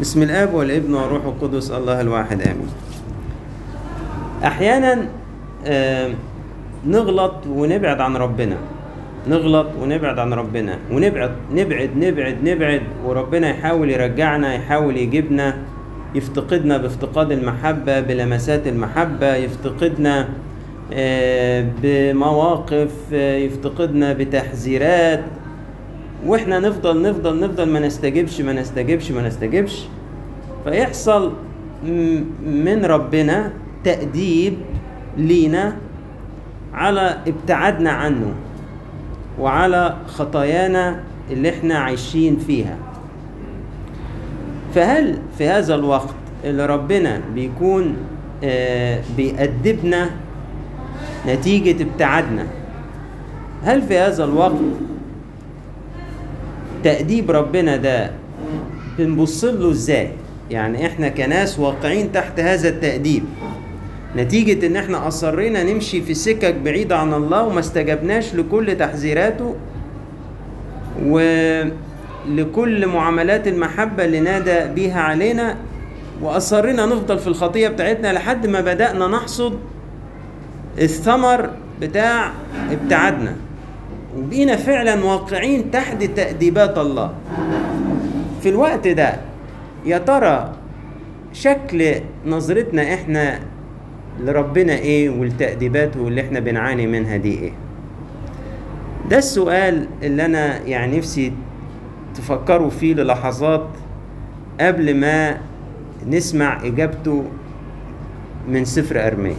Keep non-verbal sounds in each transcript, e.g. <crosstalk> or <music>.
بسم الآب والابن والروح القدس الله الواحد آمين. أحيانا نغلط ونبعد عن ربنا. نغلط ونبعد عن ربنا. ونبعد نبعد نبعد نبعد وربنا يحاول يرجعنا يحاول يجيبنا يفتقدنا بافتقاد المحبة بلمسات المحبة يفتقدنا بمواقف يفتقدنا بتحذيرات وإحنا نفضل نفضل نفضل ما نستجبش ما نستجبش ما نستجبش فيحصل من ربنا تأديب لينا على ابتعادنا عنه وعلى خطايانا اللي إحنا عايشين فيها. فهل في هذا الوقت اللي ربنا بيكون آه، بيأدبنا نتيجة ابتعادنا هل في هذا الوقت تأديب ربنا ده بنبص له إزاي؟ يعني إحنا كناس واقعين تحت هذا التأديب. نتيجة إن إحنا أصرينا نمشي في سكك بعيدة عن الله وما استجبناش لكل تحذيراته ولكل معاملات المحبة اللي نادى بيها علينا وأصرينا نفضل في الخطية بتاعتنا لحد ما بدأنا نحصد الثمر بتاع ابتعادنا. وبقينا فعلا واقعين تحت تأديبات الله. في الوقت ده يا ترى شكل نظرتنا إحنا لربنا إيه والتأديبات اللي إحنا بنعاني منها دي إيه؟ ده السؤال اللي أنا يعني نفسي تفكروا فيه للحظات قبل ما نسمع إجابته من سفر ارميه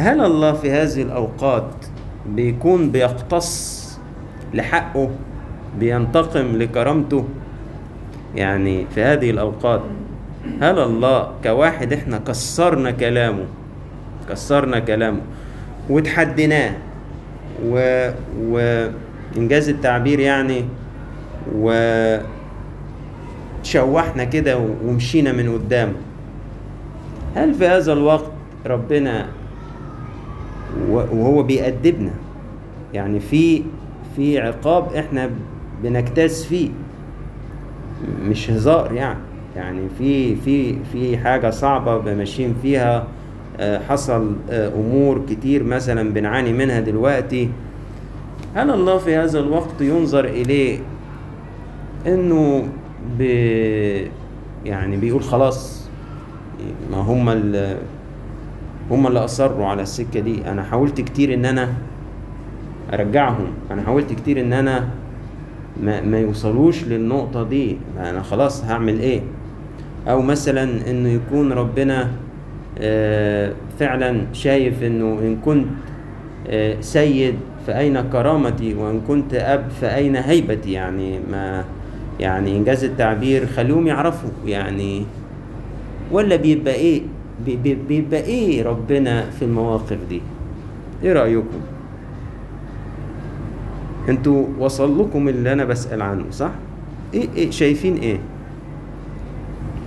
هل الله في هذه الأوقات بيكون بيقتص لحقه بينتقم لكرامته؟ يعني في هذه الأوقات هل الله كواحد إحنا كسرنا كلامه كسرنا كلامه وتحديناه و وإنجاز التعبير يعني و شوحنا كده ومشينا من قدامه؟ هل في هذا الوقت ربنا وهو بيأدبنا. يعني في في عقاب إحنا بنجتاز فيه. مش هزار يعني. يعني في في في حاجة صعبة ماشيين فيها. آه، حصل آه، أمور كتير مثلا بنعاني منها دلوقتي. هل الله في هذا الوقت ينظر إليه إنه ب يعني بيقول خلاص ما هم هم اللي أصروا على السكة دي. أنا حاولت كتير إن أنا أرجعهم. أنا حاولت كتير إن أنا ما, ما يوصلوش للنقطة دي. أنا خلاص هعمل إيه؟ أو مثلا إنه يكون ربنا آه، فعلا شايف إنه إن كنت آه، سيد فأين كرامتي؟ وإن كنت أب فأين هيبتي؟ يعني ما يعني إن جاز التعبير خليهم يعرفوا. يعني ولا بيبقى بي- بي- بيبقى إيه ربنا في المواقف دي. إيه رأيكم؟ أنتوا وصل لكم اللي أنا بسأل عنه صح؟ إيه, إيه شايفين إيه؟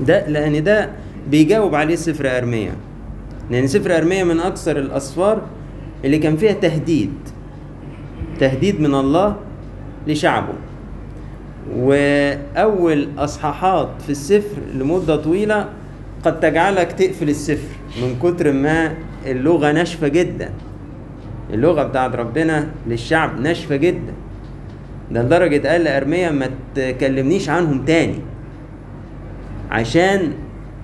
ده لأن ده بيجاوب عليه سفر ارميا لأن سفر ارميا من أكثر الأسفار اللي كان فيها تهديد. تهديد من الله لشعبه. وأول أصحاحات في السفر لمدة طويلة قد تجعلك تقفل السفر. من كتر ما اللغة ناشفة جدا. اللغة بتاعت ربنا للشعب ناشفة جدا. ده لدرجة قال لارميا ما تكلمنيش عنهم تاني. عشان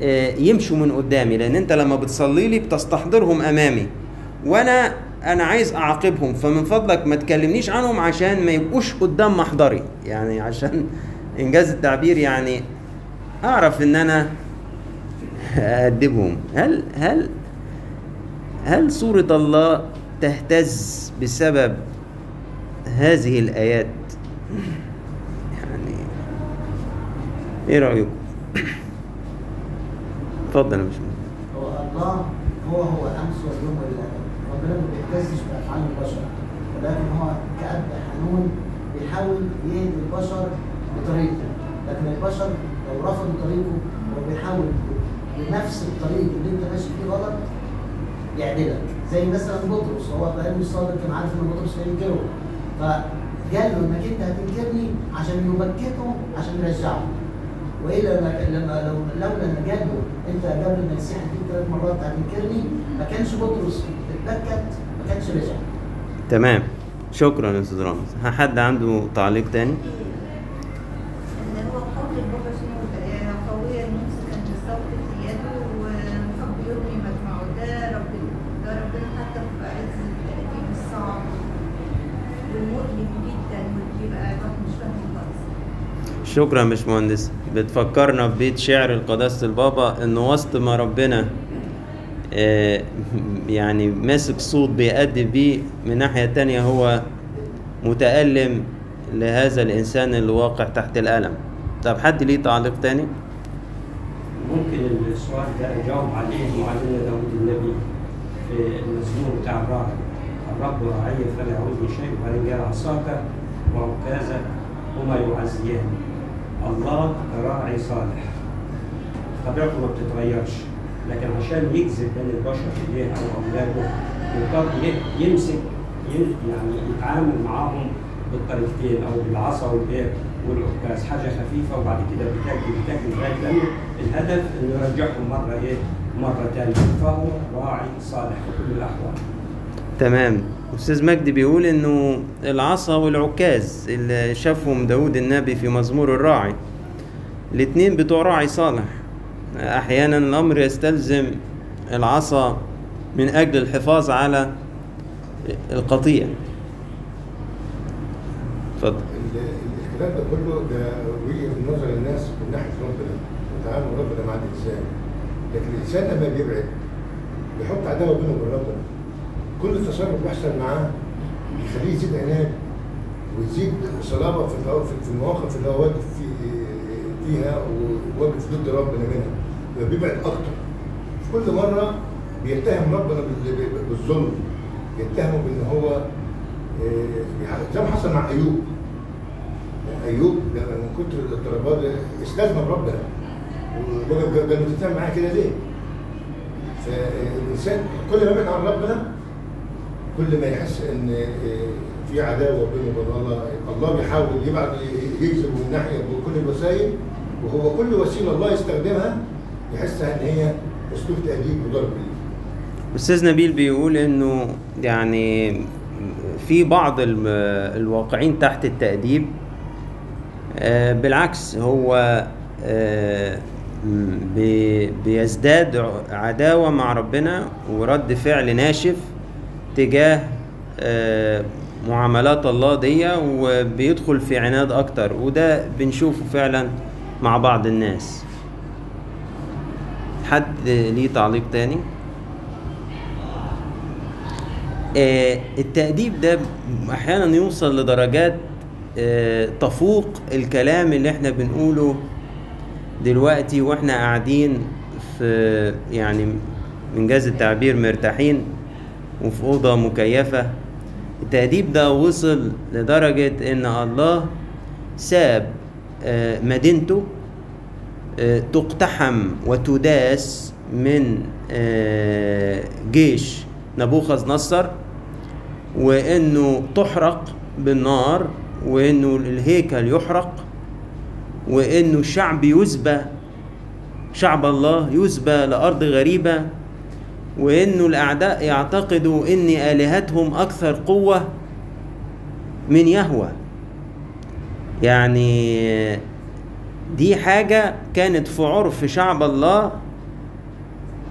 آه، يمشوا من قدامي. لأن أنت لما بتصلي لي بتستحضرهم أمامي. وأنا أنا عايز أعاقبهم. فمن فضلك ما تكلمنيش عنهم عشان ما يبقوش قدام محضري. يعني عشان إنجاز التعبير يعني أعرف إن أنا أدبهم هل هل هل صورة الله تهتز بسبب هذه الآيات؟ يعني إيه رأيكم؟ اتفضل يا باشمهندس هو الله هو هو الأمس واليوم والابد ربنا ما بيهتزش بأفعال البشر ولكن هو كأب حنون بيحاول يهدي البشر بطريقته. لكن البشر لو رفضوا طريقه هو بيحاول بنفس الطريق اللي انت ماشي فيه غلط يعدلك. زي مثلا بطرس هو مش صادق كان عارف إن بطرس هينكره. ف قال له إنك أنت هتنكرني عشان يبكته عشان يرجعه. وإلا لما لو لولا إن قال له أنت قبل ما يسيح فيك ثلاث مرات هتنكرني. ما كانش بطرس اتبكت ما كانش رجع. تمام. شكرا يا أستاذ رامز. حد عنده تعليق تاني ان هو قول البابا شنو قوية الممسك ان الصوت في يده وحب يرمي مجمعه ده رب ده ربنا حتى في عز التأديب الصعب والمؤلم جدا وبيبقى الواحد مش فاهم خالص شكرا يا باشمهندس. بتفكرنا ببيت شعر القداسة البابا إن وسط ما ربنا آه، يعني ماسك صوت بيأدب بيه من ناحية تانية هو متألم لهذا الإنسان اللي واقع تحت الألم. طب حد ليه تعليق تاني؟ ممكن السؤال ده يجاوب عليه معلمنا داود النبي في المزمور بتاع الراعي الرب راعي فلا يعوزني شيء وبعدين قال عصاك وعكازك هما يعزيان. الله راعي صالح. طبيعته ما بتتغيرش. لكن عشان يجذب بين البشر اليه أو اولاده يضطر يمسك يعني يتعامل معاهم بالطريقتين أو بالعصا والايه والعكاز. حاجة خفيفة وبعد كده بتاكل بتاكل لغاية لأنه الهدف إنه يرجعهم مرة إيه؟ مرة ثانية فهو راعي صالح في كل الأحوال. تمام. أستاذ مجدي بيقول إنه العصا والعكاز اللي شافهم داود النبي في مزمور الراعي الاتنين بتوع راعي صالح. أحيانا الأمر يستلزم العصا من أجل الحفاظ على القطيع اتفضل. ال- الكلام ده كله ده في نظر الناس من ناحية ربنا وتعامل ربنا مع الإنسان. لكن الإنسان لما بيبعد بيحط عداوة بينه وبين ربنا. كل تصرف بيحصل معاه بيخليه يزيد عناد ويزيد صلابة في في- المواقف اللي هو واقف في فيها وواقف ضد ربنا منها. بيبعد أكتر. في كل مرة بيتهم ربنا بال- بال- بالظلم. يتهمه بإن هو آه، زي ما حصل مع أيوب. أيوب من كتر الاضطرابات استلزم ربنا. وقال له تتهم معايا كده ليه؟ فالإنسان كل ما يبعد عن ربنا كل ما يحس إن آه، في عداوة بينه وبين الله الله بيحاول يبعد يجذب من ناحية بكل الوسائل وهو كل وسيلة الله يستخدمها يحسها إن هي أسلوب تاديب وضرب ليه. أستاذ نبيل بيقول إنه يعني في بعض الواقعين تحت التأديب آه، بالعكس هو آه، بيزداد عداوة مع ربنا ورد فعل ناشف تجاه آه، معاملات الله دي وبيدخل في عناد أكتر وده بنشوفه فعلا مع بعض الناس حد ليه تعليق تاني؟ آه، التأديب ده أحيانا يوصل لدرجات آه، تفوق الكلام اللي إحنا بنقوله دلوقتي وإحنا قاعدين في يعني من جاز التعبير مرتاحين وفي أوضة مكيفة. التأديب ده وصل لدرجة إن الله ساب آه، مدينته آه، تقتحم وتداس من آه، جيش نبوخذ نصر وإنه تحرق بالنار وإنه الهيكل يحرق وإنه الشعب يسبى شعب الله يسبى لأرض غريبة. وإنه الأعداء يعتقدوا ان آلهتهم أكثر قوة من يهوه يعني دي حاجة كانت في عرف شعب الله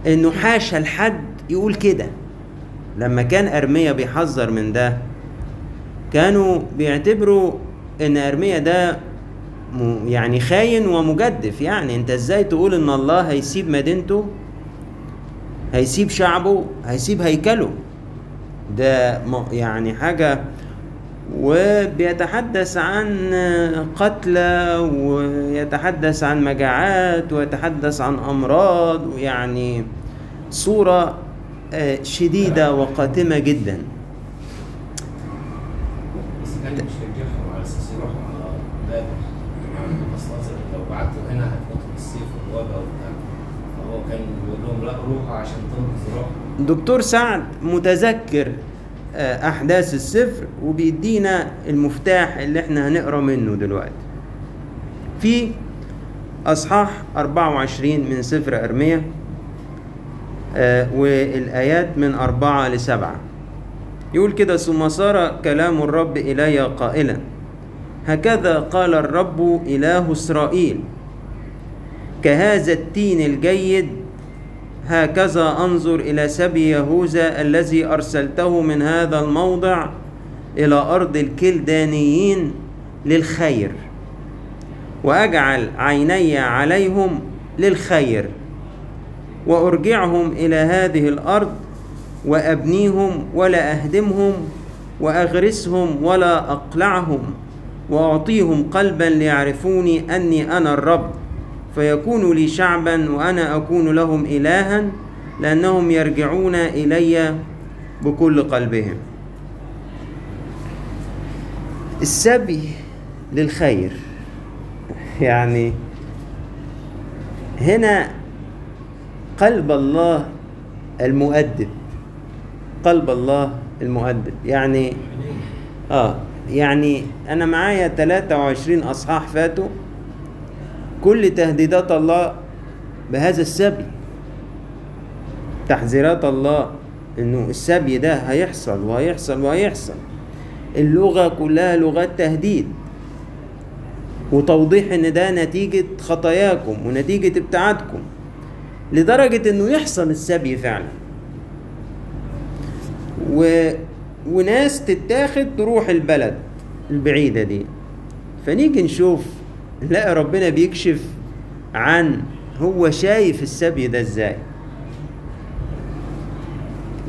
إنه حاشا لحد يقول كده. لما كان ارميا بيحذر من ده كانوا بيعتبروا إن ارميا ده يعني خاين ومجدف. يعني أنت إزاي تقول إن الله هيسيب مدينته هيسيب شعبه هيسيب هيكله. ده يعني حاجة وبيتحدث عن قتلى ويتحدث عن مجاعات ويتحدث عن أمراض ويعني صورة آه، شديدة وقاتمة جدا بس كان بيشجعهم على أساس يروحوا على بابل أصلا لو بعتوا هنا هتموتوا بالسيف والوجع وبتاع فهو كان بيقول لهم لا روحوا عشان تنقذ روحكم دكتور سعد متذكر آه، أحداث السفر وبيدينا المفتاح اللي إحنا هنقرأ منه دلوقتي. في أصحاح 24 من سفر أرمية آه، والآيات من أربعة لسبعة. يقول كده ثم صار كلام الرب إلي قائلا هكذا قال الرب إله إسرائيل كهذا التين الجيد هكذا أنظر إلى سبي يهوذا الذي أرسلته من هذا الموضع إلى أرض الكلدانيين للخير وأجعل عيني عليهم للخير وأرجعهم إلى هذه الأرض وأبنيهم ولا أهدمهم وأغرسهم ولا أقلعهم وأعطيهم قلبا ليعرفوني أني أنا الرب. فيكونوا لي شعبا وأنا أكون لهم الها لأنهم يرجعون إلي بكل قلبهم. السبي للخير. يعني هنا قلب الله المؤدب. قلب الله المؤدب. يعني آه يعني أنا معايا 23 أصحاح فاتوا. كل تهديدات الله بهذا السبي. تحذيرات الله إنه السبي ده هيحصل وهيحصل وهيحصل. اللغة كلها لغات تهديد. وتوضيح إن ده نتيجة خطاياكم ونتيجة ابتعادكم. لدرجة إنه يحصل السبي فعلا. و... وناس تتاخد تروح البلد البعيدة دي. فنيجي نشوف نلاقي ربنا بيكشف عن هو شايف السبي ده إزاي.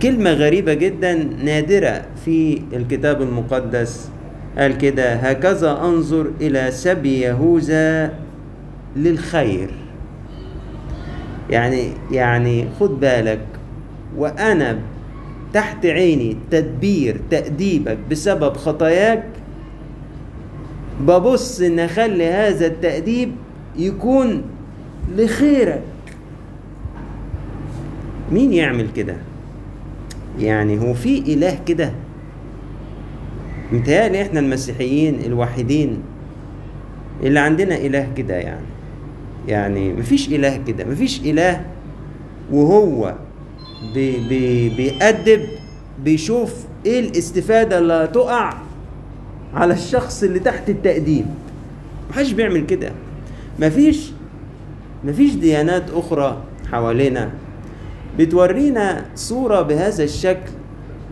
كلمة غريبة جدا نادرة في الكتاب المقدس. قال كده هكذا أنظر إلى سبي يهوذا للخير. يعني يعني خد بالك وأنا تحت عيني تدبير تأديبك بسبب خطاياك ببص إن أخلي هذا التأديب يكون لخيرك. مين يعمل كده؟ يعني هو في إله كده. متهيألي إحنا المسيحيين الوحيدين اللي عندنا إله كده يعني. يعني مفيش إله كده مفيش إله وهو بي بي بيأدب بيشوف إيه الاستفادة اللي هتقع. على الشخص اللي تحت التأديب محدش بيعمل كده. مفيش مفيش ديانات أخرى حوالينا بتورينا صورة بهذا الشكل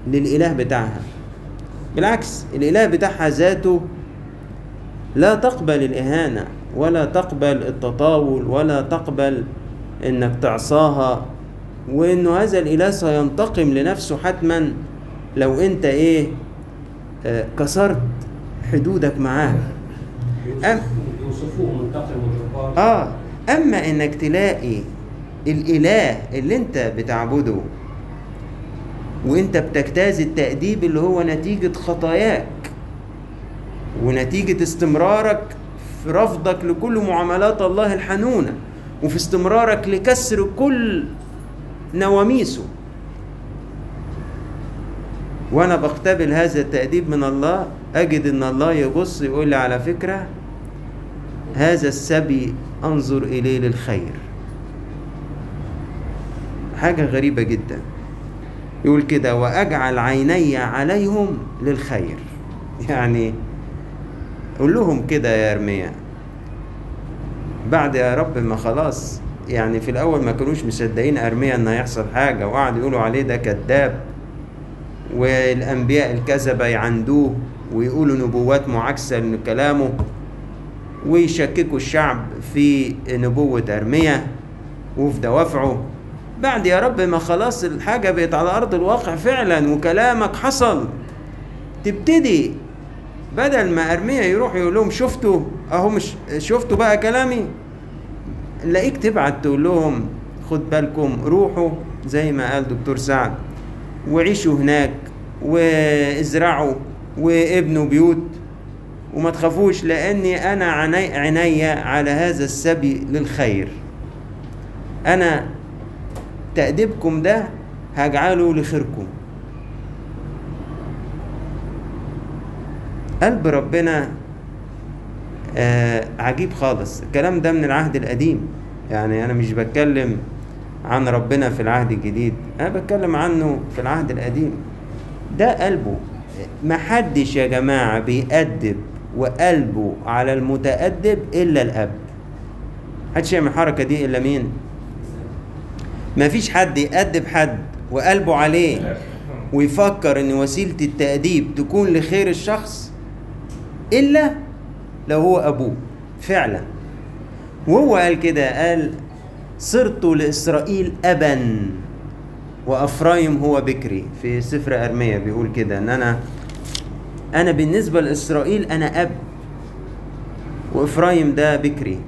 للإله بتاعها. بالعكس الإله بتاعها ذاته لا تقبل الإهانة ولا تقبل التطاول ولا تقبل إنك تعصاها وإنه هذا الإله سينتقم لنفسه حتما لو أنت إيه آه كسرت حدودك معاه. أم آه. أما إنك تلاقي الإله اللي أنت بتعبده وأنت بتجتاز التأديب اللي هو نتيجة خطاياك ونتيجة استمرارك في رفضك لكل معاملات الله الحنونة وفي استمرارك لكسر كل نواميسه. وأنا بقتبل هذا التأديب من الله أجد أن الله يبص يقول لي على فكرة هذا السبي أنظر إليه للخير. حاجة غريبة جدا. يقول كده وأجعل عيني عليهم للخير. يعني قول لهم كده يا ارميا بعد يا رب ما خلاص يعني في الأول ما كانوش مصدقين ارميا ان هيحصل حاجة وقعدوا يقولوا عليه ده كذاب والأنبياء الكذبة يعندوه. ويقولوا نبوات معاكسة لكلامه ويشككوا الشعب في نبوة ارميا وفي دوافعه. بعد يا رب ما خلاص الحاجة بقت على أرض الواقع فعلا وكلامك حصل. تبتدي بدل ما ارميا يروح يقول لهم شفتوا؟ أهو مش شفتوا بقى كلامي؟ نلاقيك تبعت تقول لهم خد بالكم روحوا زي ما قال دكتور سعد وعيشوا هناك وازرعوا وابنوا بيوت. وما تخافوش لأني أنا عيني عيني على هذا السبي للخير. أنا تأديبكم ده هجعله لخيركم. قلب ربنا آه عجيب خالص. الكلام ده من العهد القديم. يعني أنا مش بتكلم عن ربنا في العهد الجديد. أنا بتكلم عنه في العهد القديم. ده قلبه. محدش يا جماعة بيأدب وقلبه على المتأدب إلا الأب. محدش يعمل الحركة دي إلا مين؟ مفيش حد يأدب حد وقلبه عليه ويفكر إن وسيلة التأديب تكون لخير الشخص إلا لو هو أبوه. فعلا. وهو قال كده قال صرت لإسرائيل أبا. وأفرايم هو بكري. في سفر أرميا بيقول كده إن أنا أنا بالنسبة لإسرائيل أنا أب وإفرايم ده بكري.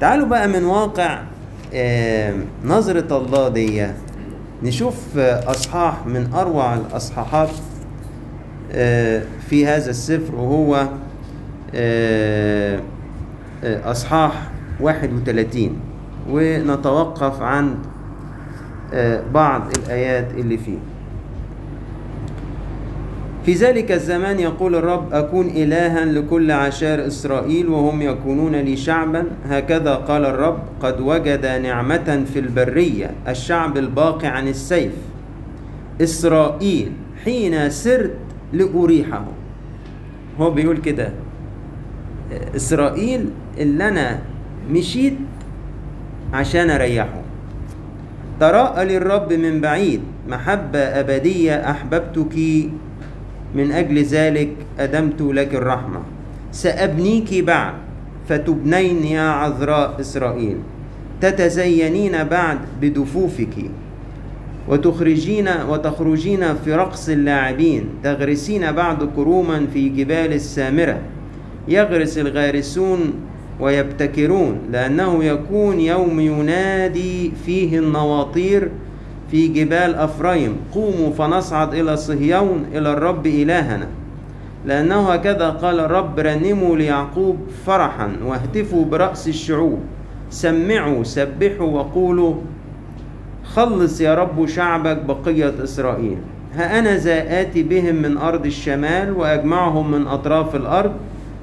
تعالوا بقى من واقع آه، نظرة الله دي. نشوف آه، أصحاح من أروع الأصحاحات آه، في هذا السفر وهو أصحاح 31 ونتوقف عند بعض الآيات اللي فيه. في ذلك الزمان يقول الرب أكون إلها لكل عشائر إسرائيل وهم يكونون لي شعبا؟ هكذا قال الرب قد وجد نعمة في البرية الشعب الباقي عن السيف. إسرائيل حين سرت لأريحه هو بيقول كده إسرائيل اللي أنا مشيت عشان أريحه تراءى للرب من بعيد. محبة أبدية أحببتك من أجل ذلك أدمت لك الرحمة. سأبنيك بعد فتبنين يا عذراء إسرائيل. تتزينين بعد بدفوفك وتخرجين وتخرجين في رقص اللاعبين. تغرسين بعد كروما في جبال السامرة. يغرس الغارسون ويبتكرون لأنه يكون يوم ينادي فيه النواطير في جبال أفرايم. قوموا فنصعد إلى صهيون إلى الرب إلهنا. لأنه هكذا قال الرب رنموا ليعقوب فرحا واهتفوا برأس الشعوب. سمعوا سبحوا وقولوا خلص يا رب شعبك بقية إسرائيل. ها أنا ذا آتي بهم من أرض الشمال وأجمعهم من أطراف الأرض.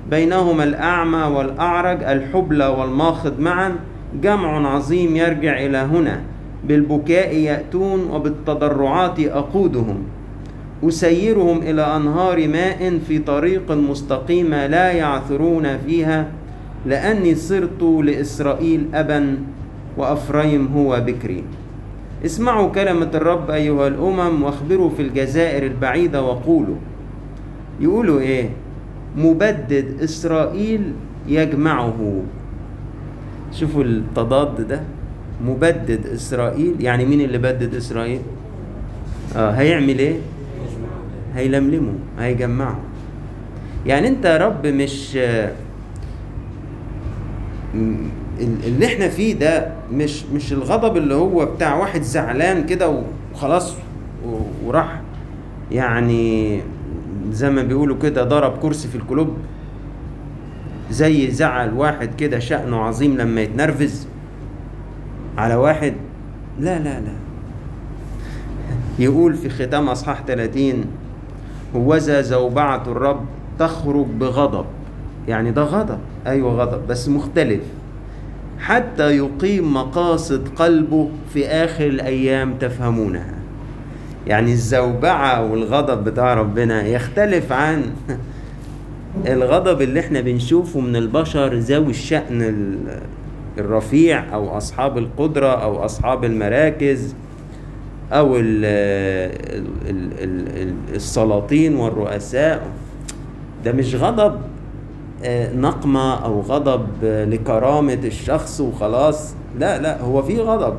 بينهما الأعمى والأعرج الحبلى والماخض معا جمع عظيم يرجع إلى هنا. بالبكاء يأتون وبالتضرعات أقودهم. أسيرهم إلى أنهار ماء في طريق مستقيمة لا يعثرون فيها. لأني صرت لإسرائيل أبا وأفرايم هو بكري. اسمعوا كلمة الرب أيها الأمم واخبروا في الجزائر البعيدة وقولوا. يقولوا إيه؟ مبدد إسرائيل يجمعه. شوفوا التضاد ده. مبدد إسرائيل يعني مين اللي بدد إسرائيل؟ آه هيعمل إيه؟ هيلملمه هيجمعه. يعني أنت يا رب مش اللي إحنا فيه ده مش مش الغضب اللي هو بتاع واحد زعلان كده وخلاص وراح يعني زي ما بيقولوا كده ضرب كرسي في الكلوب زي زعل واحد كده شأنه عظيم لما يتنرفز على واحد. لا لا لا. يقول في ختام أصحاح 30 هوذا زوبعة الرب تخرج بغضب. يعني ده غضب. أيوة غضب بس مختلف. حتى يقيم مقاصد قلبه في آخر الأيام تفهمونها. يعني الزوبعة والغضب بتاع ربنا يختلف عن الغضب اللي إحنا بنشوفه من البشر ذوي الشأن ال- الرفيع أو أصحاب القدرة أو أصحاب المراكز أو ال ال ال ال السلاطين والرؤساء. ده مش غضب آه، نقمة أو غضب آه، لكرامة الشخص وخلاص. لا لا هو في غضب.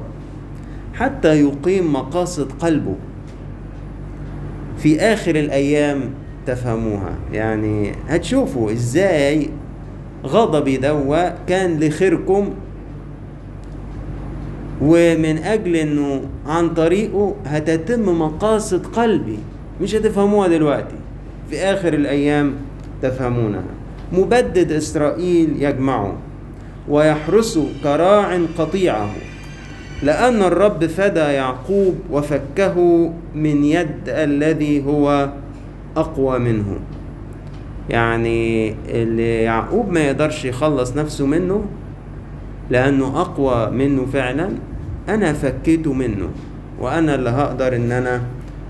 حتى يقيم مقاصد قلبه. في آخر الأيام تفهموها. يعني هتشوفوا إزاي غضبي دوا كان لخيركم ومن أجل أنه عن طريقه هتتم مقاصد قلبي. مش هتفهموها دلوقتي. في آخر الأيام تفهمونها. مبدد إسرائيل يجمعه ويحرس كراع قطيعه. لأن الرب فدى يعقوب وفكه من يد الذي هو أقوى منه. يعني اللي يعقوب ما يقدرش يخلص نفسه منه لأنه أقوى منه فعلا أنا فكيته منه وأنا اللي هقدر إن أنا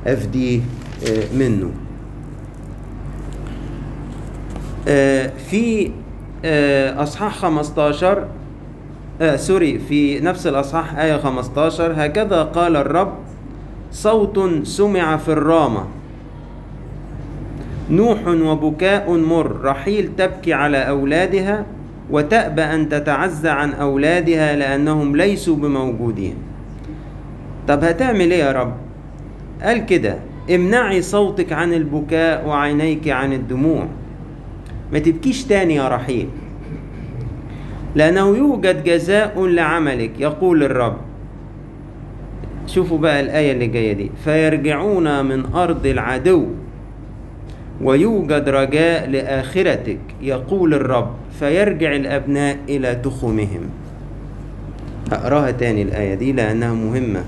أفديه آه، منه. آه، في آه، أصحاح 15 آه سوري في نفس الأصحاح آية 15 هكذا قال الرب صوت سمع في الرامة. نوح وبكاء مر رحيل تبكي على أولادها وتأبى أن تتعزى عن أولادها لأنهم ليسوا بموجودين. طب هتعمل إيه يا رب؟ قال كده امنعي صوتك عن البكاء وعينيك عن الدموع. ما تبكيش تاني يا رحيل. لأنه يوجد جزاء لعملك. يقول الرب. شوفوا بقى الآية اللي جاية دي. فيرجعون من أرض العدو ويوجد رجاء لآخرتك. يقول الرب. فيرجع الأبناء إلى تخمهم. هقراها تاني الآية دي لأنها مهمة.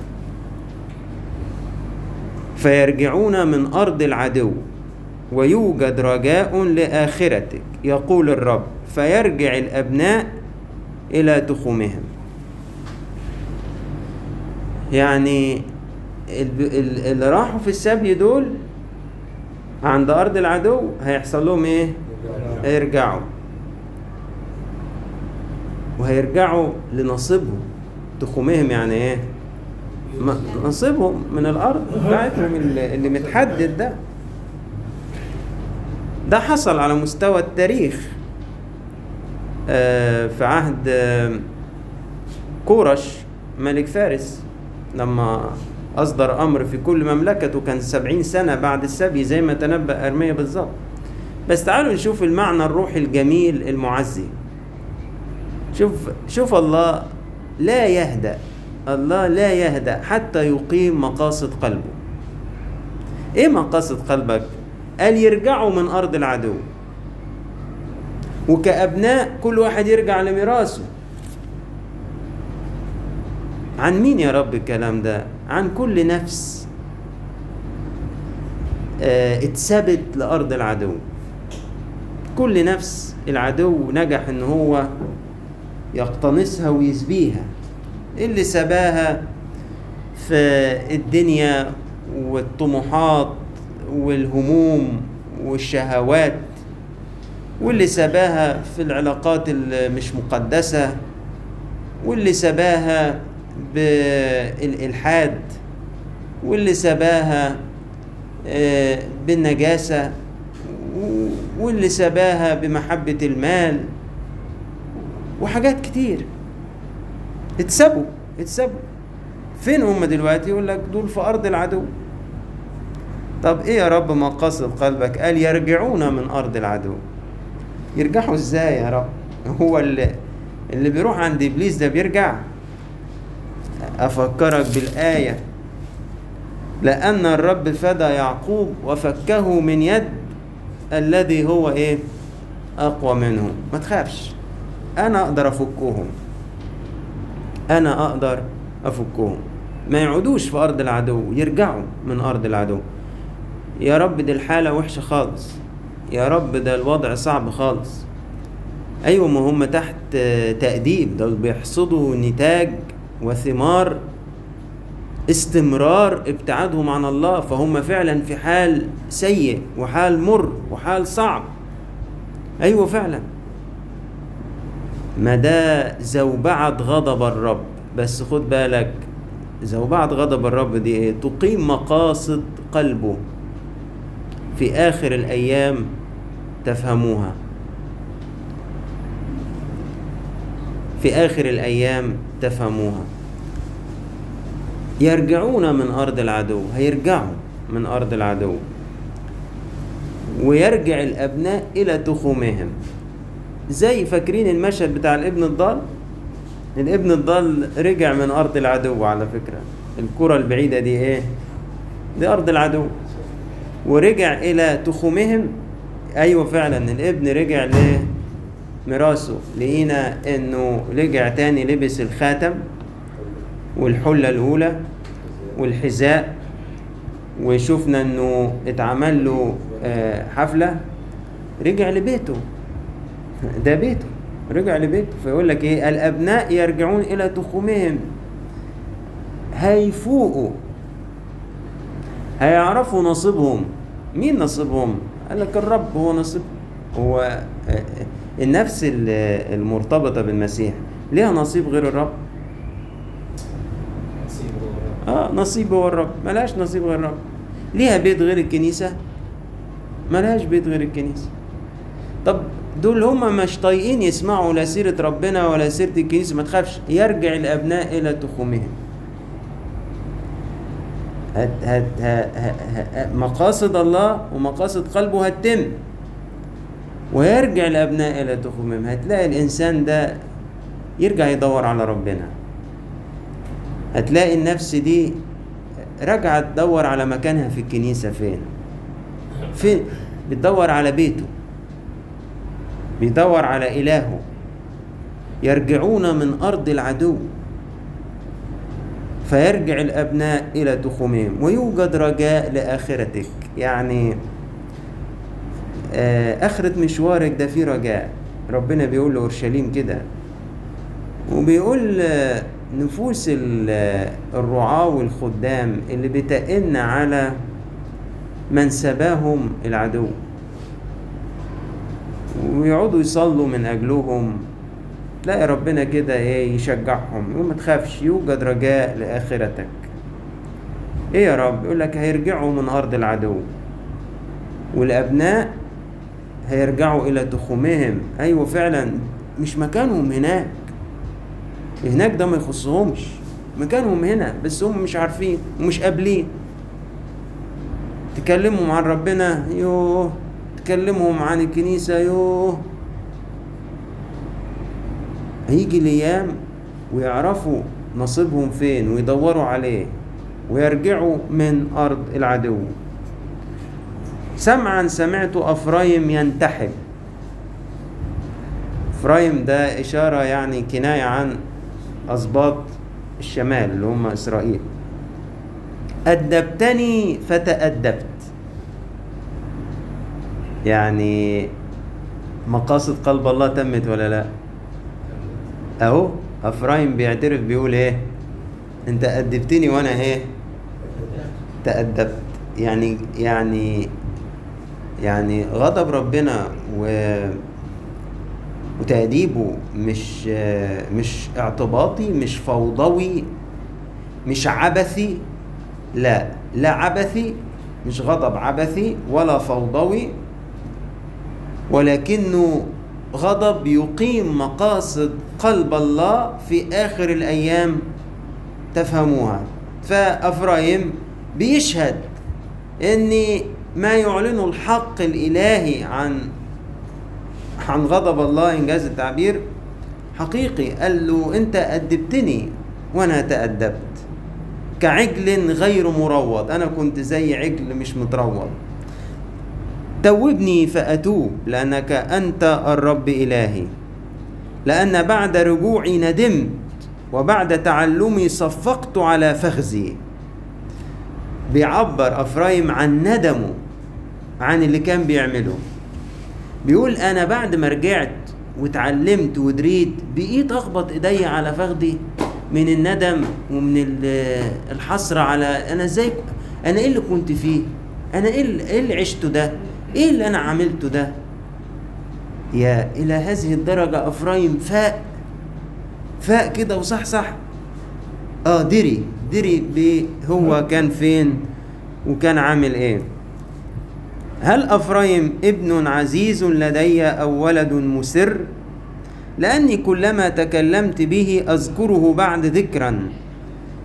فيرجعون من أرض العدو ويوجد رجاء لآخرتك. يقول الرب. فيرجع الأبناء إلى تخمهم يعني اللي راحوا في السبي دول عند أرض العدو هيحصل لهم إيه؟ هيرجعوا. وهيرجعوا لنصيبهم. تخمهم يعني إيه؟ نصيبهم من الأرض بتاعتهم اللي متحدد ده. ده حصل على مستوى التاريخ. في عهد آه، كورش ملك فارس لما أصدر أمر في كل مملكته كان سبعين سنة بعد السبي زي ما تنبأ أرميا بالظبط بس تعالوا نشوف المعنى الروحي الجميل المعزي. شوف شوف الله لا يهدأ الله لا يهدأ حتى يقيم مقاصد قلبه. إيه مقاصد قلبك؟ قال يرجعوا من أرض العدو. وكأبناء كل واحد يرجع لميراثه. عن مين يا رب الكلام ده؟ عن كل نفس آه، اتثبت لأرض العدو. كل نفس العدو نجح إن هو يقتنصها ويسبيها. اللي سباها في الدنيا والطموحات والهموم والشهوات واللي سباها في العلاقات المش مقدسة واللي سباها بالإلحاد واللي سباها آه، بالنجاسة واللي سباها بمحبة المال وحاجات كتير. اتسبوا اتسبوا فين هم دلوقتي؟ يقول لك دول في أرض العدو. طب إيه يا رب مقاصد قلبك؟ قال يرجعون من أرض العدو. يرجعوا إزاي يا رب؟ هو اللي اللي بيروح عند إبليس ده بيرجع؟ أفكرك بالآية. لأن الرب فدى يعقوب وفكه من يد الذي هو إيه؟ أقوى منه. ما تخافش. أنا أقدر أفكهم. أنا أقدر أفكهم. ما يعودوش في أرض العدو يرجعوا من أرض العدو. يا رب دي الحالة وحشة خالص. يا رب ده الوضع صعب خالص. أيوه ما هم تحت تأديب. دول بيحصدوا نتاج وثمار استمرار ابتعادهم عن الله فهم فعلا في حال سيء وحال مر وحال صعب. أيوه فعلا. ما ده زوبعة غضب الرب. بس خد بالك زوبعة غضب الرب دي إيه تقيم مقاصد قلبه في آخر الأيام تفهموها. في آخر الأيام تفهموها. يرجعون من أرض العدو هيرجعوا من أرض العدو. ويرجع الأبناء إلى تخومهم. زي فاكرين المشهد بتاع الابن الضال؟ الابن الضال رجع من أرض العدو على فكرة. الكرة البعيدة دي إيه؟ دي أرض العدو. ورجع إلى تخومهم أيوة فعلا الابن رجع لميراثه لقينا إنه رجع تاني لبس الخاتم والحلة الأولى والحذاء وشفنا إنه اتعمل له آه، حفلة رجع لبيته. ده بيته. رجع لبيته. فيقول لك إيه؟ الأبناء يرجعون إلى تخومهم. هيفوقوا. هيعرفوا نصيبهم. مين نصيبهم؟ قال لك الرب هو نصيب. هو آه، النفس ال- المرتبطة بالمسيح ليها نصيب غير الرب؟ نصيبه هو الرب. آه نصيب هو الرب. ملهاش نصيب غير الرب. ليها بيت غير الكنيسة؟ ملهاش بيت غير الكنيسة. طب دول هما مش طايقين يسمعوا لا سيرة ربنا ولا سيرة الكنيسة؟ ما تخافش يرجع الأبناء إلى تخومهم. هت هت ه- ه- ه- مقاصد الله ومقاصد قلبه هتتم. ويرجع الأبناء إلى تخومهم هتلاقي الإنسان ده يرجع يدور على ربنا. هتلاقي النفس دي راجعة تدور على مكانها في الكنيسة فين؟ فين؟ بتدور على بيته. بيدور على إلهه. يرجعون من أرض العدو. فيرجع الأبناء إلى تخومهم ويوجد رجاء لآخرتك. يعني آه، آخرة مشوارك ده فيه رجاء. ربنا بيقول لأورشليم كده. وبيقول آه، نفوس آه، الرعاة والخدام اللي بتئن على من سباهم العدو. ويقعدوا يصلوا من أجلهم. تلاقي ربنا كده إيه يشجعهم يقول ما تخافش يوجد رجاء لآخرتك. إيه يا رب؟ يقول لك هيرجعوا من أرض العدو. والأبناء هيرجعوا إلى تخومهم. أيوة فعلا مش مكانهم هناك. هناك ده ما يخصهمش. مكانهم هنا بس هم مش عارفين ومش قابلين. تكلمهم عن ربنا يوه. تكلمهم عن الكنيسة يوه. هيجي الأيام ويعرفوا نصيبهم فين ويدوروا عليه ويرجعوا من أرض العدو. سمعا سمعت أفرايم ينتحب. إفرايم ده إشارة يعني كناية عن أسباط الشمال اللي هم إسرائيل. أدبتني فتأدبت. يعني مقاصد قلب الله تمت ولا لا؟ أهو افرايم بيعترف بيقول إيه؟ أنت أدبتني وأنا إيه؟ تأدبت. يعني يعني يعني غضب ربنا و وتأديبه مش مش اعتباطي مش فوضوي مش عبثي. لا لا عبثي مش غضب عبثي ولا فوضوي ولكنه غضب يقيم مقاصد قلب الله في آخر الأيام. تفهموها. فأفرايم بيشهد أن ما يعلنه الحق الإلهي عن عن غضب الله إنجاز التعبير حقيقي. قال له أنت أدبتني وأنا تأدبت. كعجل غير مروض. أنا كنت زي عجل مش متروض. توبني فأتوب لأنك أنت الرب إلهي. لأن بعد رجوعي ندمت وبعد تعلمي صفقت على فخذي. بيعبر أفرايم عن ندمه عن اللي كان بيعمله. بيقول أنا بعد ما رجعت واتعلمت ودريت بقيت أخبط إيدي على فخذي من الندم ومن الحسرة على أنا إزاي أنا إيه اللي كنت فيه؟ أنا إيه إيه اللي عشته ده؟ إيه اللي أنا عملته ده؟ يا إلى هذه الدرجة أفرايم فاق فاق كده وصح صح؟ آه دري دري هو كان فين وكان عامل إيه؟ هل أفرايم ابن عزيز لدي أو ولد مسر؟ لأني كلما تكلمت به أذكره بعد ذكرا.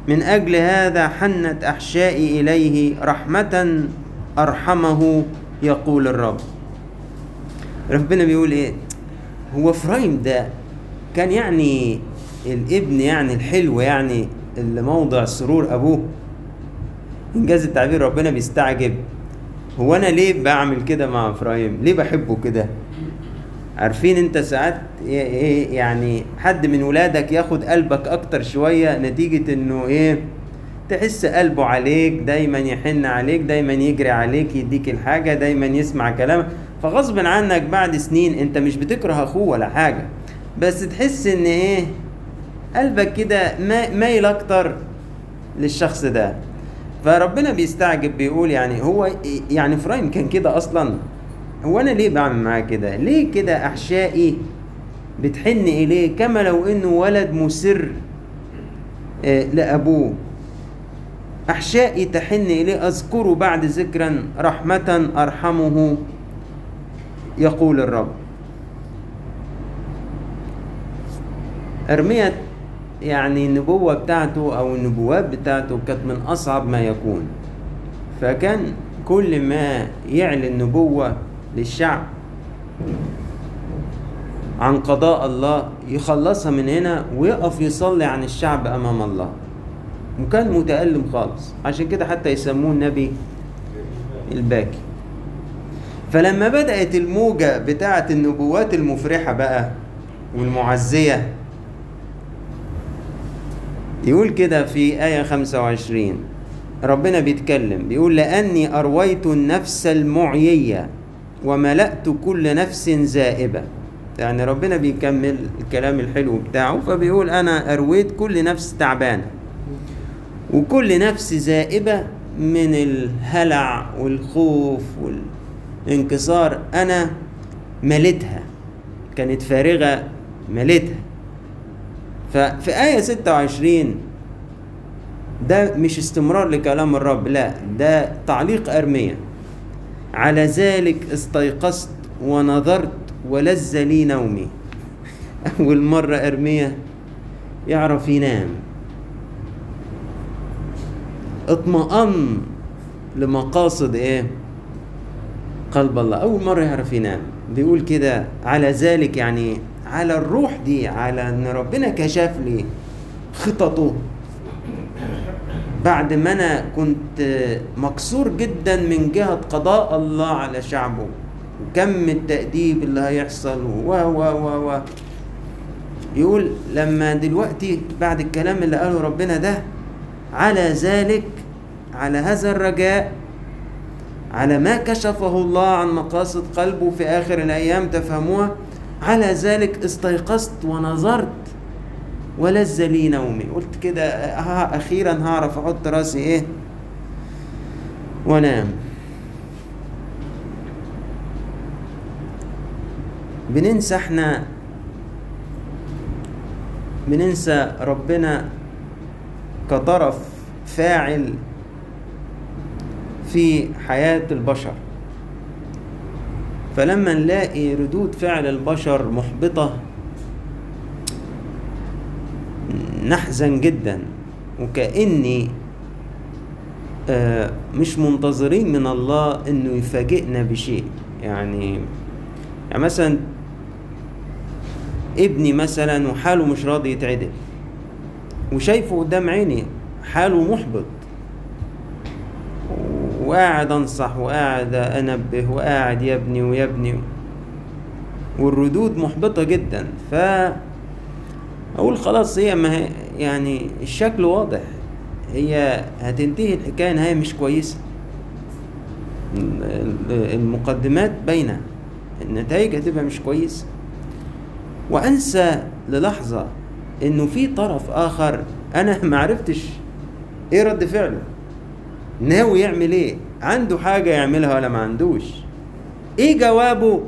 من أجل هذا حنت أحشائي إليه رحمة أرحمه يقول الرب. ربنا بيقول إيه؟ هو إفرايم ده كان يعني الابن يعني الحلو يعني اللي موضع سرور أبوه. إنجاز التعبير ربنا بيستعجب. هو أنا ليه بعمل كده مع إفرايم؟ ليه بحبه كده؟ عارفين أنت ساعات إيه يعني حد من ولادك ياخد قلبك أكتر شوية نتيجة إنه إيه؟ تحس قلبه عليك دايما يحن عليك دايما يجري عليك يديك الحاجة دايما يسمع كلامك. فغصب عنك بعد سنين أنت مش بتكره أخوه ولا حاجة. بس تحس إن إيه قلبك كده ما- مايل أكتر للشخص ده. فربنا بيستعجب بيقول يعني هو يعني فرايم كان كده أصلا. هو أنا ليه بعمل معاه كده؟ ليه كده أحشائي بتحن إليه كما لو إنه ولد مسر آه، لأبوه؟ أحشائي تحن إليه اذكره بعد ذكرا رحمة أرحمه يقول الرب. ارميا يعني النبوة بتاعته أو النبوات بتاعته كانت من أصعب ما يكون. فكان كل ما يعلن نبوة للشعب عن قضاء الله يخلصها من هنا ويقف يصلي عن الشعب أمام الله. وكان متألم خالص. عشان كده حتى يسموه النبي الباكي. فلما بدأت الموجة بتاعة النبوات المفرحة بقى والمعزية يقول كده في آية 25 ربنا بيتكلم بيقول لأني أرويت النفس المعيية وملأت كل نفس زائبة. يعني ربنا بيكمل الكلام الحلو بتاعه فبيقول أنا أرويت كل نفس تعبانة. وكل نفس زائبة من الهلع والخوف والانكسار أنا مليتها كانت فارغة مليتها ففي آية 26 ده مش استمرار لكلام الرب لا ده تعليق أرمية. على ذلك استيقظت ونظرت ولذ لي نومي. أول مرة أرمية يعرف ينام. اطمأن لمقاصد إيه؟ قلب الله. أول مرة يعرف ينام بيقول كده على ذلك يعني على الروح دي على إن ربنا كشف لي خططه. بعد ما أنا كنت مكسور جدا من جهة قضاء الله على شعبه وكم التأديب اللي هيحصل و و و و. يقول لما دلوقتي بعد الكلام اللي قاله ربنا ده على ذلك على هذا الرجاء على ما كشفه الله عن مقاصد قلبه في آخر الأيام تفهموها؟ على ذلك استيقظت ونظرت. ولذ لي نومي قلت كده أخيرا هعرف أحط رأسي إيه؟ وأنام. بننسى إحنا بننسى ربنا كطرف فاعل في حياة البشر. فلما نلاقي ردود فعل البشر محبطة نحزن جدا وكأني آه، مش منتظرين من الله إنه يفاجئنا بشيء. يعني يعني مثلا ابني مثلا وحاله مش راضي يتعدل. وشايفه قدام عيني حاله محبط. وقاعد أنصح وقاعد أنبه وقاعد يبني ويبني والردود محبطة جدا. ف أقول خلاص هي ما هي يعني الشكل واضح. هي هتنتهي الحكاية نهاية مش كويسة. المقدمات باينة. النتائج هتبقى مش كويسة. وأنسى للحظة إنه في طرف آخر أنا <laughs> معرفتش إيه رد فعله. ناوي يعمل إيه؟ عنده حاجة يعملها ولا ما عندوش؟ إيه جوابه؟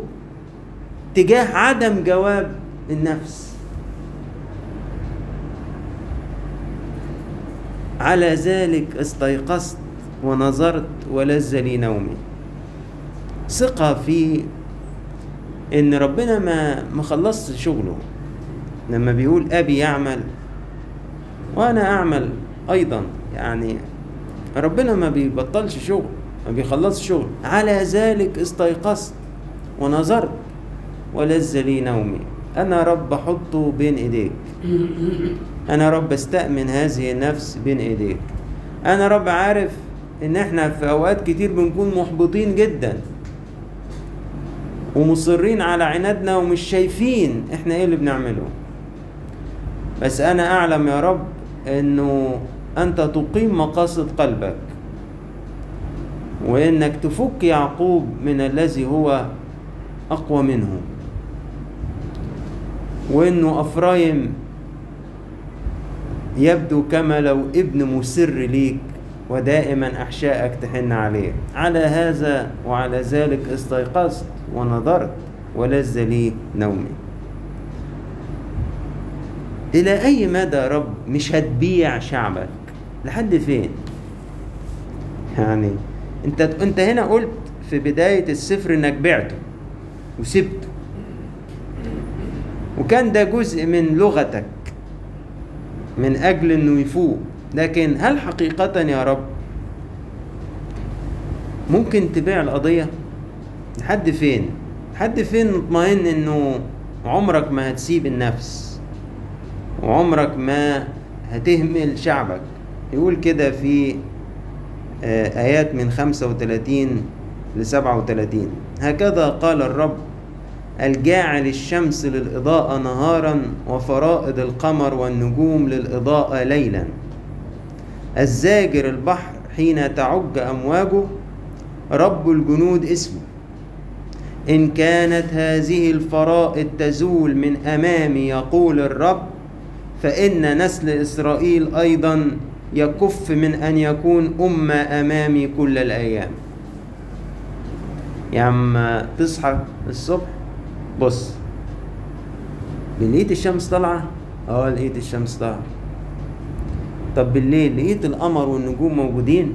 تجاه عدم جواب النفس. على ذلك استيقظت ونظرت ولذ لي نومي ثقة في إن ربنا ما ما خلصش شغله. لما بيقول أبي يعمل وأنا أعمل أيضا يعني ربنا ما بيبطلش شغل ما بيخلصش شغل. على ذلك استيقظت ونظرت ولذ لي نومي. أنا رب احطه بين إيديك. أنا رب استأمن هذه النفس بين إيديك. أنا رب عارف إن إحنا في أوقات كتير بنكون محبطين جدا. ومصرين على عنادنا ومش شايفين إحنا إيه اللي بنعمله. بس أنا أعلم يا رب إنه أنت تقيم مقاصد قلبك وإنك تفك يعقوب من الذي هو أقوى منه وإنه أفرايم يبدو كما لو ابن مسر ليك ودائما أحشائك تحن عليه. على هذا وعلى ذلك استيقظت ونظرت ولذ لي نومي. إلى أي مدى يا رب مش هتبيع شعبك؟ لحد فين؟ يعني أنت أنت هنا قلت في بداية السفر إنك بعته وسبته. وكان ده جزء من لغتك من أجل إنه يفوق. لكن هل حقيقة يا رب ممكن تبيع القضية؟ لحد فين؟ لحد فين نطمئن إنه عمرك ما هتسيب النفس؟ وعمرك ما هتهمل شعبك. يقول كده في آه، آيات من 35 ل 37 هكذا قال الرب الجاعل الشمس للإضاءة نهارا وفرائض القمر والنجوم للإضاءة ليلا. الزاجر البحر حين تعج أمواجه رب الجنود اسمه. إن كانت هذه الفرائض تزول من أمامي يقول الرب فإن نسل إسرائيل أيضا يكف من أن يكون أمة أمامي كل الأيام. يا عم تصحى الصبح بص. لقيت الشمس طالعة؟ آه لقيت الشمس طالعة. طب بالليل لقيت القمر والنجوم موجودين؟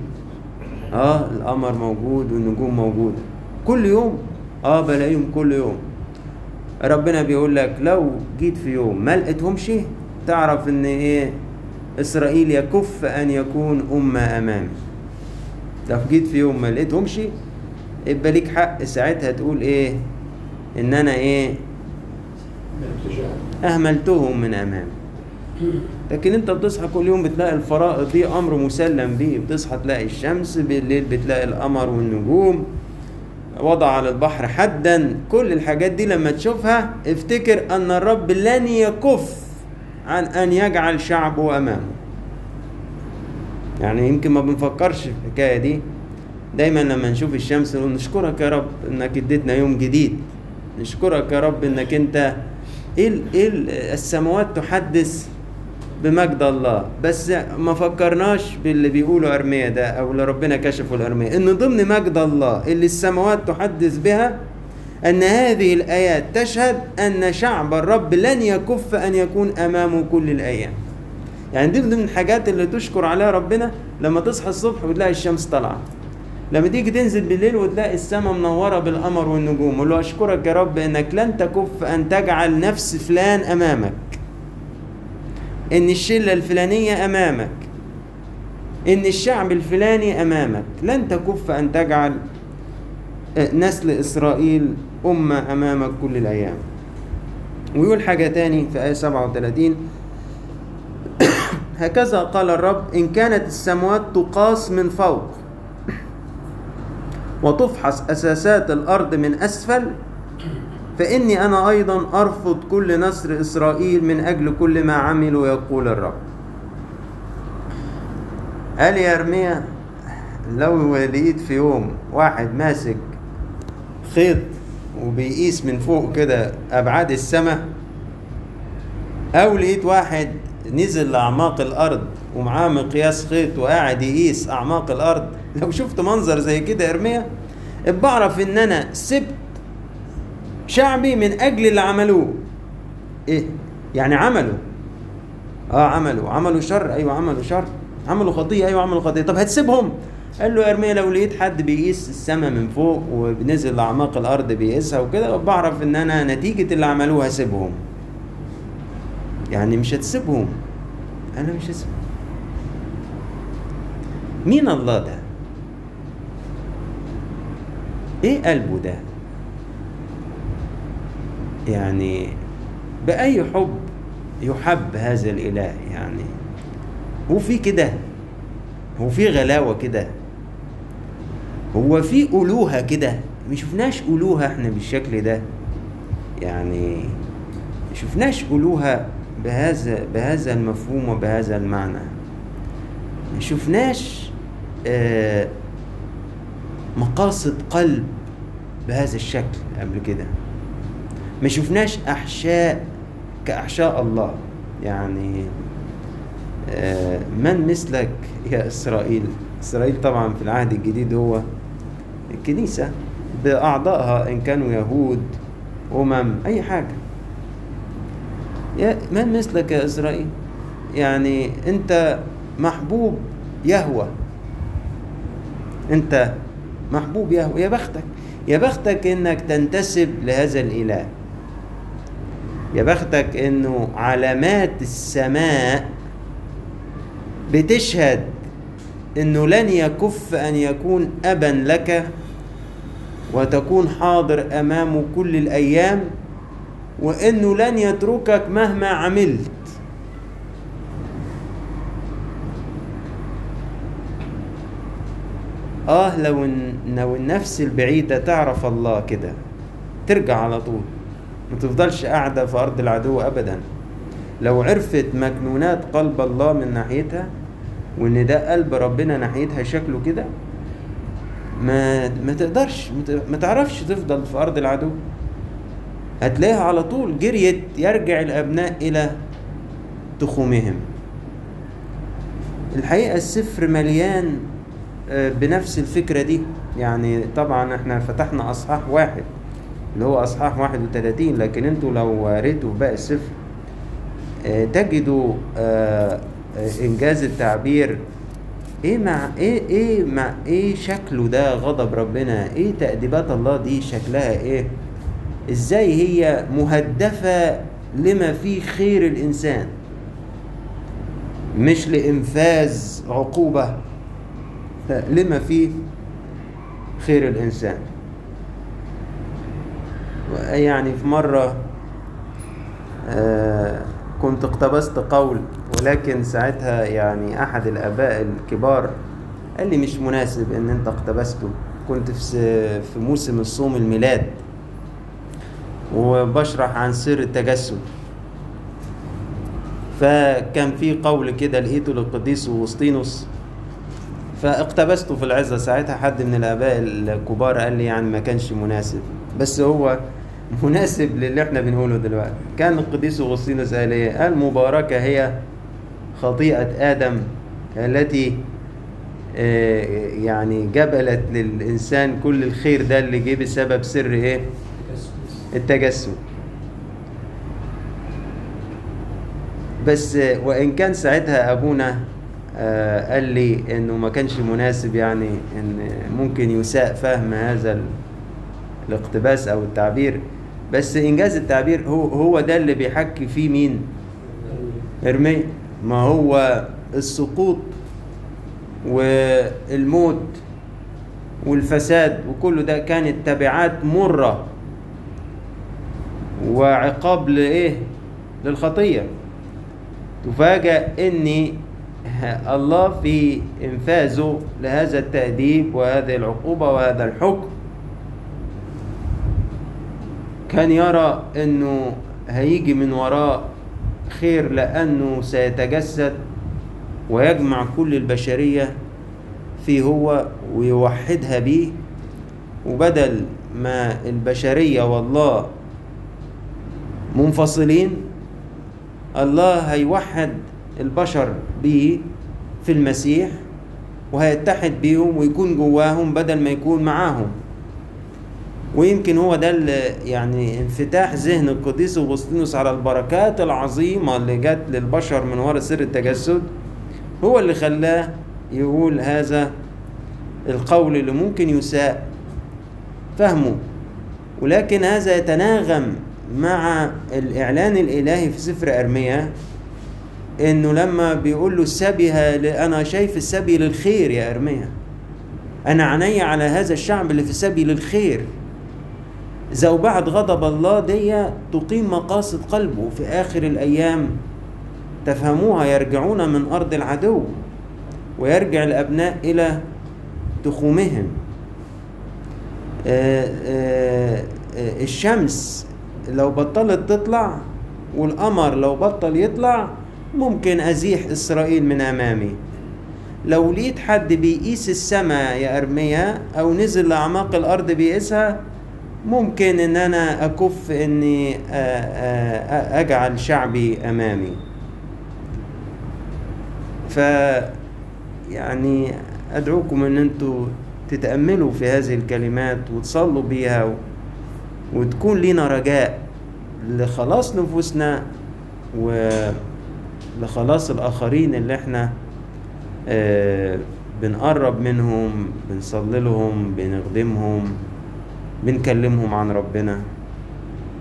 آه القمر موجود والنجوم موجودة كل يوم؟ آه بلاقيهم كل يوم. ربنا بيقول لك لو جيت في يوم ما لقيتهمش تعرف إن إيه إسرائيل يكف أن يكون أمة أمامي. لو جيت في يوم ما لقيتهمش يبقى ليك حق ساعتها تقول إيه؟ إن أنا إيه؟ أهملتهم من أمامي. لكن أنت بتصحى كل يوم بتلاقي الفرائض دي أمر مسلم به بتصحى تلاقي الشمس بالليل بتلاقي القمر والنجوم وضع على البحر حدا. كل الحاجات دي لما تشوفها افتكر أن الرب لن يكف. عن أن يجعل شعبه أمامه. يعني يمكن ما بنفكرش في الحكاية دي. دايما لما نشوف الشمس نقول نشكرك يا رب إنك اديتنا يوم جديد. نشكرك يا رب إنك أنت إيه إيه ال- السماوات تحدث بمجد الله. بس ما فكرناش باللي بيقوله أرميا ده أو اللي ربنا كشفه لأرميا. إن ضمن مجد الله اللي السماوات تحدث بها أن هذه الايات تشهد أن شعب الرب لن يكف أن يكون امامه كل الأيام. يعني دي من الحاجات اللي تشكر عليها ربنا لما تصحى الصبح وتلاقي الشمس طالعة. لما تيجي تنزل بالليل وتلاقي السماء منورة بالقمر والنجوم له أشكرك يا رب إنك لن تكف أن تجعل نفس فلان أمامك. إن الشلة الفلانية أمامك. إن الشعب الفلاني أمامك. لن تكف أن تجعل نسل إسرائيل امه امامك كل الأيام. ويقول حاجة تاني في آية 37 <coughs> هكذا قال الرب إن كانت السماوات تقاس من فوق وتفحص أساسات الأرض من أسفل فإني أنا أيضا أرفض كل نسر إسرائيل من أجل كل ما عملوا يقول الرب. قال يا ارميا لو لقيت في يوم واحد ماسك خيط وبيقيس من فوق كده أبعاد السماء. أو لقيت واحد نزل لأعماق الأرض ومعاه مقياس خيط وقاعد يقيس أعماق الأرض. <laughs> لو شفت منظر زي كده يا إرميا بعرف إن أنا سبت شعبي من أجل اللي عملوه. إيه؟ يعني عملوا. آه عملوا. عملوا شر. أيوه عملوا شر. عملوا خطيه أيوه عملوا خطيه طب هتسيبهم؟ قال له يا ارميا لو لقيت حد بيقيس السماء من فوق وبنزل لاعماق الأرض بيقيسها وكده بعرف ان أنا نتيجة اللي عملوه هسيبهم يعني مش هتسيبهم. أنا مش هسيبهم مين الله ده؟ إيه قلبه ده؟ يعني بأي حب يحب هذا الإله؟ يعني هو في كده هو في غلاوة كده. هو في ألوهة كده ما شفناش ألوهة إحنا بالشكل ده. يعني ما شفناش ألوهة بهذا بهذا المفهوم وبهذا المعنى. ما شفناش آه مقاصد قلب بهذا الشكل قبل كده. ما شفناش أحشاء كأحشاء الله. يعني آه، من مثلك يا إسرائيل؟ إسرائيل طبعا في العهد الجديد هو الكنيسة بأعضائها إن كانوا يهود أمم أي حاجة. يا من مثلك يا إسرائيل؟ يعني أنت محبوب يهوه أنت محبوب يهوه يا بختك يا بختك إنك تنتسب لهذا الإله. يا بختك إنه علامات السماء بتشهد إنه لن يكف أن يكون أبا لك وتكون حاضر امامه كل الأيام وإنه لن يتركك مهما عملت. آه لو لو النفس البعيدة تعرف الله كده ترجع على طول. ما تفضلش قاعدة في أرض العدو ابدا. لو عرفت مكنونات قلب الله من ناحيتها وإن ده قلب ربنا ناحيتها شكله كده ما ما تقدرش ما تعرفش تفضل في أرض العدو. هتلاقيها على طول جريت يرجع الأبناء إلى تخومهم. الحقيقة السفر مليان آه، بنفس الفكرة دي. يعني طبعا إحنا فتحنا أصحاح واحد اللي هو أصحاح 31 لكن أنتوا لو قريتوا باقي السفر آه، تجدوا آه، إنجاز التعبير إيه مع إيه إيه مع إيه شكله ده غضب ربنا؟ إيه تأديبات الله دي شكلها إيه؟ إزاي هي مهدفة لما فيه خير الإنسان؟ مش لإنفاذ عقوبة لما فيه خير الإنسان. يعني في مرة آه، كنت اقتبست قول ولكن ساعتها يعني أحد الآباء الكبار قال لي مش مناسب إن أنت اقتبسته. كنت في موسم الصوم الميلاد. وبشرح عن سر التجسد. فكان في قول كده لقيته للقديس أوسطينوس فاقتبسته في العظة ساعتها حد من الآباء الكبار قال لي يعني ما كانش مناسب. بس هو <laughs> مناسب للي إحنا بنقوله دلوقتي. كان القديس أغسطينوس قال إيه؟ قال مباركة هي خطيئة آدم التي آه، يعني جبلت للإنسان كل الخير ده اللي جه بسبب سر إيه؟ التجسد. بس وإن كان ساعتها أبونا آه، قال لي إنه ما كانش مناسب يعني إن ممكن يساء فهم هذا ال- الاقتباس أو التعبير. بس إنجاز التعبير هو هو ده اللي بيحكي فيه مين؟ إرميا ما هو السقوط والموت والفساد وكل ده كانت تبعات مرة وعقاب لإيه؟ للخطية تفاجأ إن الله في إنفاذه لهذا التأديب وهذه العقوبة وهذا الحكم كان يرى إنه هيجي من وراء خير لأنه سيتجسد ويجمع كل البشرية في هو ويوحدها بيه. وبدل ما البشرية والله منفصلين الله هيوحد البشر بيه في المسيح وهيتحد بيهم ويكون جواهم بدل ما يكون معاهم. ويمكن هو ده اللي يعني انفتاح ذهن القديس اغسطينوس على البركات العظيمة اللي جت للبشر من وراء سر التجسد هو اللي خلاه يقول هذا القول اللي ممكن يساء فهمه. ولكن هذا يتناغم مع الإعلان الإلهي في سفر أرميا إنه لما بيقول له السبي أنا شايف السبي للخير يا أرميا. أنا عيني على هذا الشعب اللي في سبي للخير. زوبعة غضب الله دي تقيم مقاصد قلبه. في آخر الأيام تفهموها يرجعون من أرض العدو ويرجع الأبناء إلى تخومهم. آه، آه، الشمس لو بطلت تطلع والقمر لو بطل يطلع ممكن أزيح إسرائيل من أمامي. لو لقيت حد بيقيس السماء يا أرميا أو نزل لأعماق الأرض بيقيسها ممكن إن أنا أكف إني آ- آ- آ- أجعل شعبي أمامي. ف يعني أدعوكم إن أنتوا تتأملوا في هذه الكلمات وتصلوا بيها و... وتكون لنا رجاء لخلاص نفوسنا ولخلاص الآخرين اللي إحنا آه، بنقرب منهم بنصلي لهم بنخدمهم. بنكلمهم عن ربنا.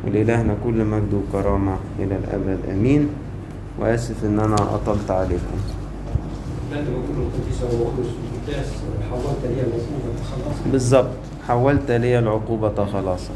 ولإلهنا كل مجد وكرامة إلى الأبد. آمين. وآسف إن أنا أطلت عليكم. بالظبط حولت لي العقوبة خلاصا.